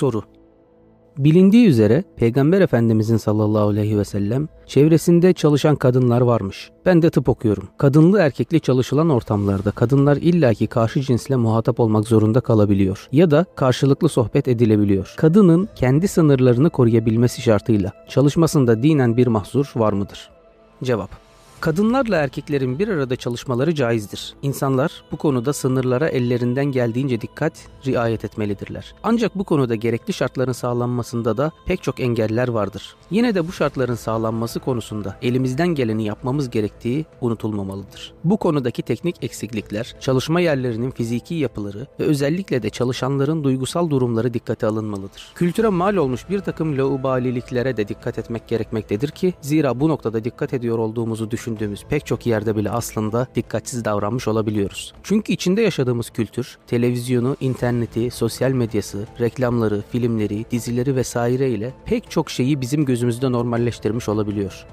Soru Bilindiği üzere Peygamber Efendimizin sallallahu aleyhi ve sellem çevresinde çalışan kadınlar varmış. Ben de tıp okuyorum. Kadınlı erkekli çalışılan ortamlarda kadınlar illaki karşı cinsle muhatap olmak zorunda kalabiliyor ya da karşılıklı sohbet edilebiliyor. Kadının kendi sınırlarını koruyabilmesi şartıyla çalışmasında dinen bir mahzur var mıdır? Cevap Kadınlarla erkeklerin bir arada çalışmaları caizdir. İnsanlar bu konuda sınırlara ellerinden geldiğince dikkat, riayet etmelidirler. Ancak bu konuda gerekli şartların sağlanmasında da pek çok engeller vardır. Yine de bu şartların sağlanması konusunda elimizden geleni yapmamız gerektiği unutulmamalıdır. Bu konudaki teknik eksiklikler, çalışma yerlerinin fiziki yapıları ve özellikle de çalışanların duygusal durumları dikkate alınmalıdır. Kültüre mal olmuş bir takım laubaliliklere de dikkat etmek gerekmektedir ki zira bu noktada dikkat ediyor olduğumuzu düşün düşündüğümüz pek çok yerde bile aslında dikkatsiz davranmış olabiliyoruz. Çünkü içinde yaşadığımız kültür, televizyonu, interneti, sosyal medyası, reklamları, filmleri, dizileri vesaire ile pek çok şeyi bizim gözümüzde normalleştirmiş olabiliyor.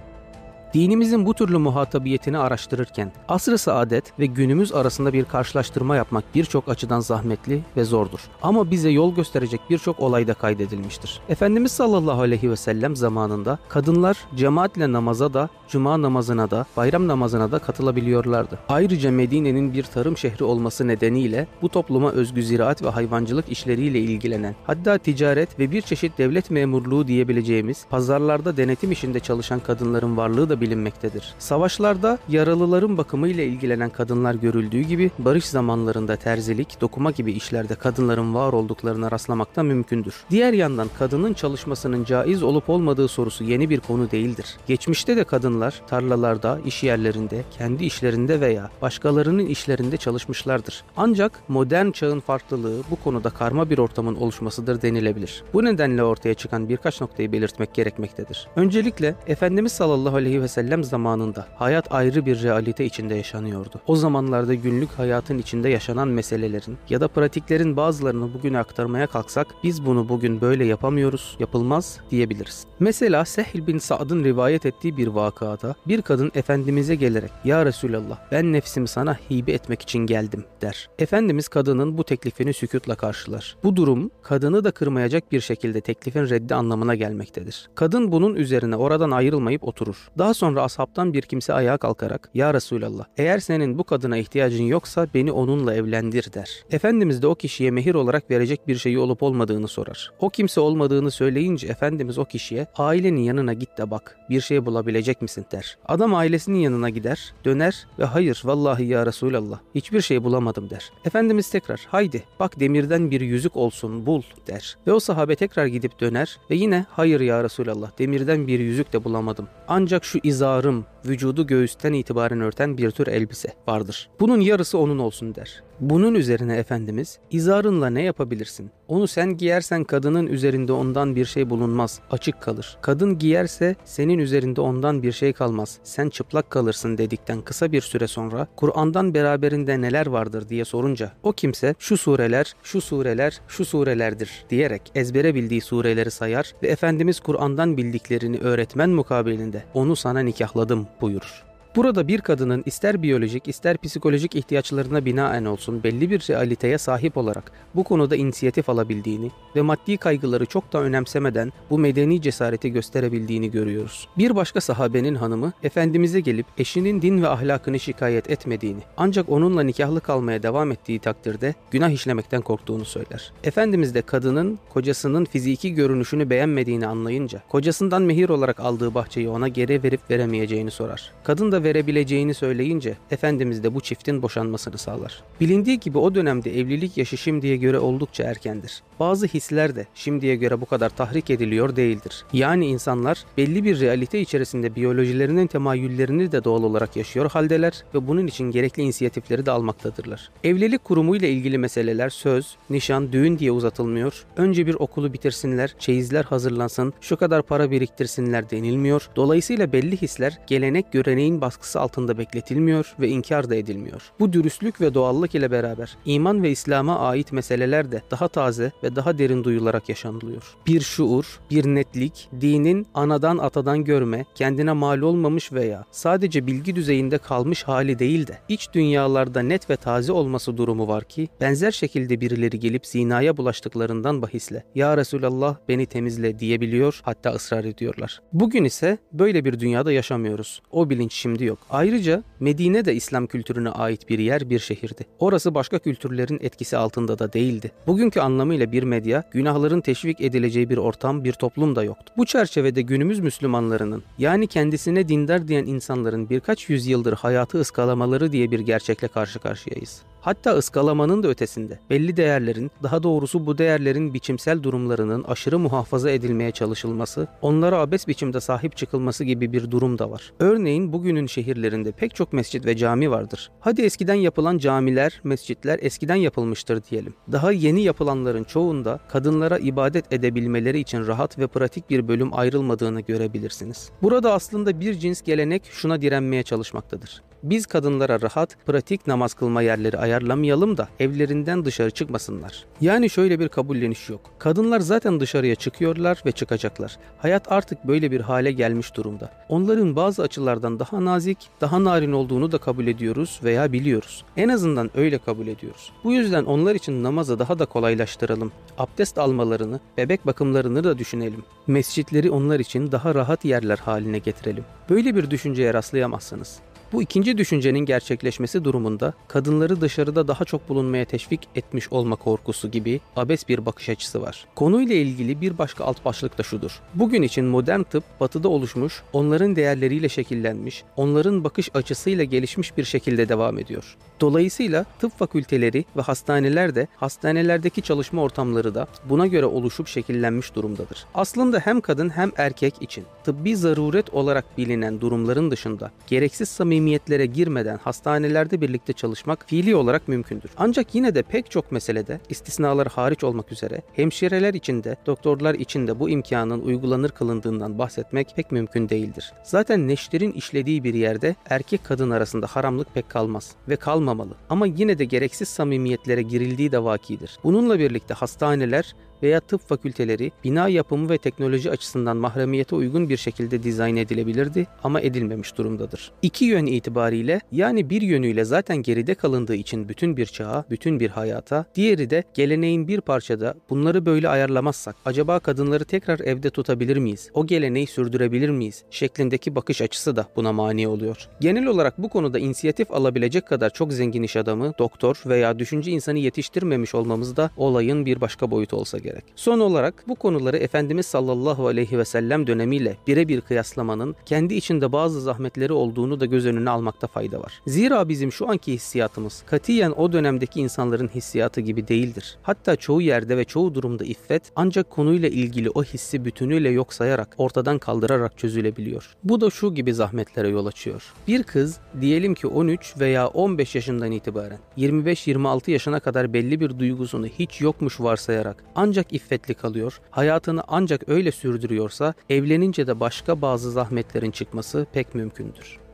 Dinimizin bu türlü muhatabiyetini araştırırken asr-ı saadet ve günümüz arasında bir karşılaştırma yapmak birçok açıdan zahmetli ve zordur. Ama bize yol gösterecek birçok olay da kaydedilmiştir. Efendimiz sallallahu aleyhi ve sellem zamanında kadınlar cemaatle namaza da, cuma namazına da, bayram namazına da katılabiliyorlardı. Ayrıca Medine'nin bir tarım şehri olması nedeniyle bu topluma özgü ziraat ve hayvancılık işleriyle ilgilenen, hatta ticaret ve bir çeşit devlet memurluğu diyebileceğimiz pazarlarda denetim işinde çalışan kadınların varlığı da bilinmektedir. Savaşlarda yaralıların bakımıyla ilgilenen kadınlar görüldüğü gibi barış zamanlarında terzilik, dokuma gibi işlerde kadınların var olduklarına rastlamakta mümkündür. Diğer yandan kadının çalışmasının caiz olup olmadığı sorusu yeni bir konu değildir. Geçmişte de kadınlar tarlalarda, iş yerlerinde, kendi işlerinde veya başkalarının işlerinde çalışmışlardır. Ancak modern çağın farklılığı bu konuda karma bir ortamın oluşmasıdır denilebilir. Bu nedenle ortaya çıkan birkaç noktayı belirtmek gerekmektedir. Öncelikle Efendimiz sallallahu aleyhi ve ve sellem zamanında hayat ayrı bir realite içinde yaşanıyordu. O zamanlarda günlük hayatın içinde yaşanan meselelerin ya da pratiklerin bazılarını bugüne aktarmaya kalksak biz bunu bugün böyle yapamıyoruz, yapılmaz diyebiliriz. Mesela Sehl bin Sa'd'ın rivayet ettiği bir vakada bir kadın Efendimiz'e gelerek Ya Resulallah ben nefsimi sana hibe etmek için geldim der. Efendimiz kadının bu teklifini sükutla karşılar. Bu durum kadını da kırmayacak bir şekilde teklifin reddi anlamına gelmektedir. Kadın bunun üzerine oradan ayrılmayıp oturur. Daha sonra ashabtan bir kimse ayağa kalkarak Ya Resulallah eğer senin bu kadına ihtiyacın yoksa beni onunla evlendir der. Efendimiz de o kişiye mehir olarak verecek bir şeyi olup olmadığını sorar. O kimse olmadığını söyleyince Efendimiz o kişiye ailenin yanına git de bak bir şey bulabilecek misin der. Adam ailesinin yanına gider döner ve hayır vallahi ya Resulallah hiçbir şey bulamadım der. Efendimiz tekrar haydi bak demirden bir yüzük olsun bul der. Ve o sahabe tekrar gidip döner ve yine hayır ya Resulallah demirden bir yüzük de bulamadım. Ancak şu izarım, vücudu göğüsten itibaren örten bir tür elbise vardır. Bunun yarısı onun olsun der. Bunun üzerine Efendimiz, izarınla ne yapabilirsin? Onu sen giyersen kadının üzerinde ondan bir şey bulunmaz, açık kalır. Kadın giyerse senin üzerinde ondan bir şey kalmaz, sen çıplak kalırsın dedikten kısa bir süre sonra Kur'an'dan beraberinde neler vardır diye sorunca o kimse şu sureler, şu sureler, şu surelerdir diyerek ezbere bildiği sureleri sayar ve Efendimiz Kur'an'dan bildiklerini öğretmen mukabilinde onu sana nikahladım buyurur. Burada bir kadının ister biyolojik ister psikolojik ihtiyaçlarına binaen olsun belli bir realiteye sahip olarak bu konuda inisiyatif alabildiğini ve maddi kaygıları çok da önemsemeden bu medeni cesareti gösterebildiğini görüyoruz. Bir başka sahabenin hanımı Efendimiz'e gelip eşinin din ve ahlakını şikayet etmediğini ancak onunla nikahlı kalmaya devam ettiği takdirde günah işlemekten korktuğunu söyler. Efendimiz de kadının kocasının fiziki görünüşünü beğenmediğini anlayınca kocasından mehir olarak aldığı bahçeyi ona geri verip veremeyeceğini sorar. Kadın da verebileceğini söyleyince Efendimiz de bu çiftin boşanmasını sağlar. Bilindiği gibi o dönemde evlilik yaşı şimdiye göre oldukça erkendir. Bazı hisler de şimdiye göre bu kadar tahrik ediliyor değildir. Yani insanlar belli bir realite içerisinde biyolojilerinin temayüllerini de doğal olarak yaşıyor haldeler ve bunun için gerekli inisiyatifleri de almaktadırlar. Evlilik kurumuyla ilgili meseleler söz, nişan, düğün diye uzatılmıyor. Önce bir okulu bitirsinler, çeyizler hazırlansın, şu kadar para biriktirsinler denilmiyor. Dolayısıyla belli hisler gelenek göreneğin baskısı altında bekletilmiyor ve inkar da edilmiyor. Bu dürüstlük ve doğallık ile beraber iman ve İslam'a ait meseleler de daha taze ve daha derin duyularak yaşanılıyor. Bir şuur, bir netlik, dinin anadan atadan görme, kendine mal olmamış veya sadece bilgi düzeyinde kalmış hali değil de iç dünyalarda net ve taze olması durumu var ki benzer şekilde birileri gelip zinaya bulaştıklarından bahisle Ya Resulallah beni temizle diyebiliyor hatta ısrar ediyorlar. Bugün ise böyle bir dünyada yaşamıyoruz. O bilinç şimdi yok. Ayrıca Medine de İslam kültürüne ait bir yer, bir şehirdi. Orası başka kültürlerin etkisi altında da değildi. Bugünkü anlamıyla bir medya, günahların teşvik edileceği bir ortam, bir toplum da yoktu. Bu çerçevede günümüz Müslümanlarının, yani kendisine dindar diyen insanların birkaç yüzyıldır hayatı ıskalamaları diye bir gerçekle karşı karşıyayız. Hatta ıskalamanın da ötesinde belli değerlerin, daha doğrusu bu değerlerin biçimsel durumlarının aşırı muhafaza edilmeye çalışılması, onlara abes biçimde sahip çıkılması gibi bir durum da var. Örneğin bugünün şehirlerinde pek çok mescit ve cami vardır. Hadi eskiden yapılan camiler, mescitler eskiden yapılmıştır diyelim. Daha yeni yapılanların çoğunda kadınlara ibadet edebilmeleri için rahat ve pratik bir bölüm ayrılmadığını görebilirsiniz. Burada aslında bir cins gelenek şuna direnmeye çalışmaktadır. Biz kadınlara rahat, pratik namaz kılma yerleri ayarlamayalım da evlerinden dışarı çıkmasınlar. Yani şöyle bir kabulleniş yok. Kadınlar zaten dışarıya çıkıyorlar ve çıkacaklar. Hayat artık böyle bir hale gelmiş durumda. Onların bazı açılardan daha nazik, daha narin olduğunu da kabul ediyoruz veya biliyoruz. En azından öyle kabul ediyoruz. Bu yüzden onlar için namazı daha da kolaylaştıralım. Abdest almalarını, bebek bakımlarını da düşünelim. Mescitleri onlar için daha rahat yerler haline getirelim. Böyle bir düşünceye rastlayamazsınız. Bu ikinci düşüncenin gerçekleşmesi durumunda kadınları dışarıda daha çok bulunmaya teşvik etmiş olma korkusu gibi abes bir bakış açısı var. Konuyla ilgili bir başka alt başlık da şudur. Bugün için modern tıp batıda oluşmuş, onların değerleriyle şekillenmiş, onların bakış açısıyla gelişmiş bir şekilde devam ediyor. Dolayısıyla tıp fakülteleri ve hastaneler de hastanelerdeki çalışma ortamları da buna göre oluşup şekillenmiş durumdadır. Aslında hem kadın hem erkek için tıbbi zaruret olarak bilinen durumların dışında gereksiz samimiyetlere girmeden hastanelerde birlikte çalışmak fiili olarak mümkündür. Ancak yine de pek çok meselede istisnalar hariç olmak üzere hemşireler için de doktorlar için de bu imkanın uygulanır kılındığından bahsetmek pek mümkün değildir. Zaten neşterin işlediği bir yerde erkek kadın arasında haramlık pek kalmaz ve kalmamalı. Ama yine de gereksiz samimiyetlere girildiği de vakidir. Bununla birlikte hastaneler veya tıp fakülteleri bina yapımı ve teknoloji açısından mahremiyete uygun bir şekilde dizayn edilebilirdi ama edilmemiş durumdadır. İki yön itibariyle yani bir yönüyle zaten geride kalındığı için bütün bir çağa, bütün bir hayata, diğeri de geleneğin bir parçada bunları böyle ayarlamazsak acaba kadınları tekrar evde tutabilir miyiz? O geleneği sürdürebilir miyiz? şeklindeki bakış açısı da buna mani oluyor. Genel olarak bu konuda inisiyatif alabilecek kadar çok zengin iş adamı, doktor veya düşünce insanı yetiştirmemiş olmamız da olayın bir başka boyutu olsa. Son olarak bu konuları Efendimiz sallallahu aleyhi ve sellem dönemiyle birebir kıyaslamanın kendi içinde bazı zahmetleri olduğunu da göz önüne almakta fayda var. Zira bizim şu anki hissiyatımız katiyen o dönemdeki insanların hissiyatı gibi değildir. Hatta çoğu yerde ve çoğu durumda iffet ancak konuyla ilgili o hissi bütünüyle yok sayarak ortadan kaldırarak çözülebiliyor. Bu da şu gibi zahmetlere yol açıyor. Bir kız diyelim ki 13 veya 15 yaşından itibaren 25-26 yaşına kadar belli bir duygusunu hiç yokmuş varsayarak ancak iffetli kalıyor, hayatını ancak öyle sürdürüyorsa evlenince de başka bazı zahmetlerin çıkması pek mümkündür.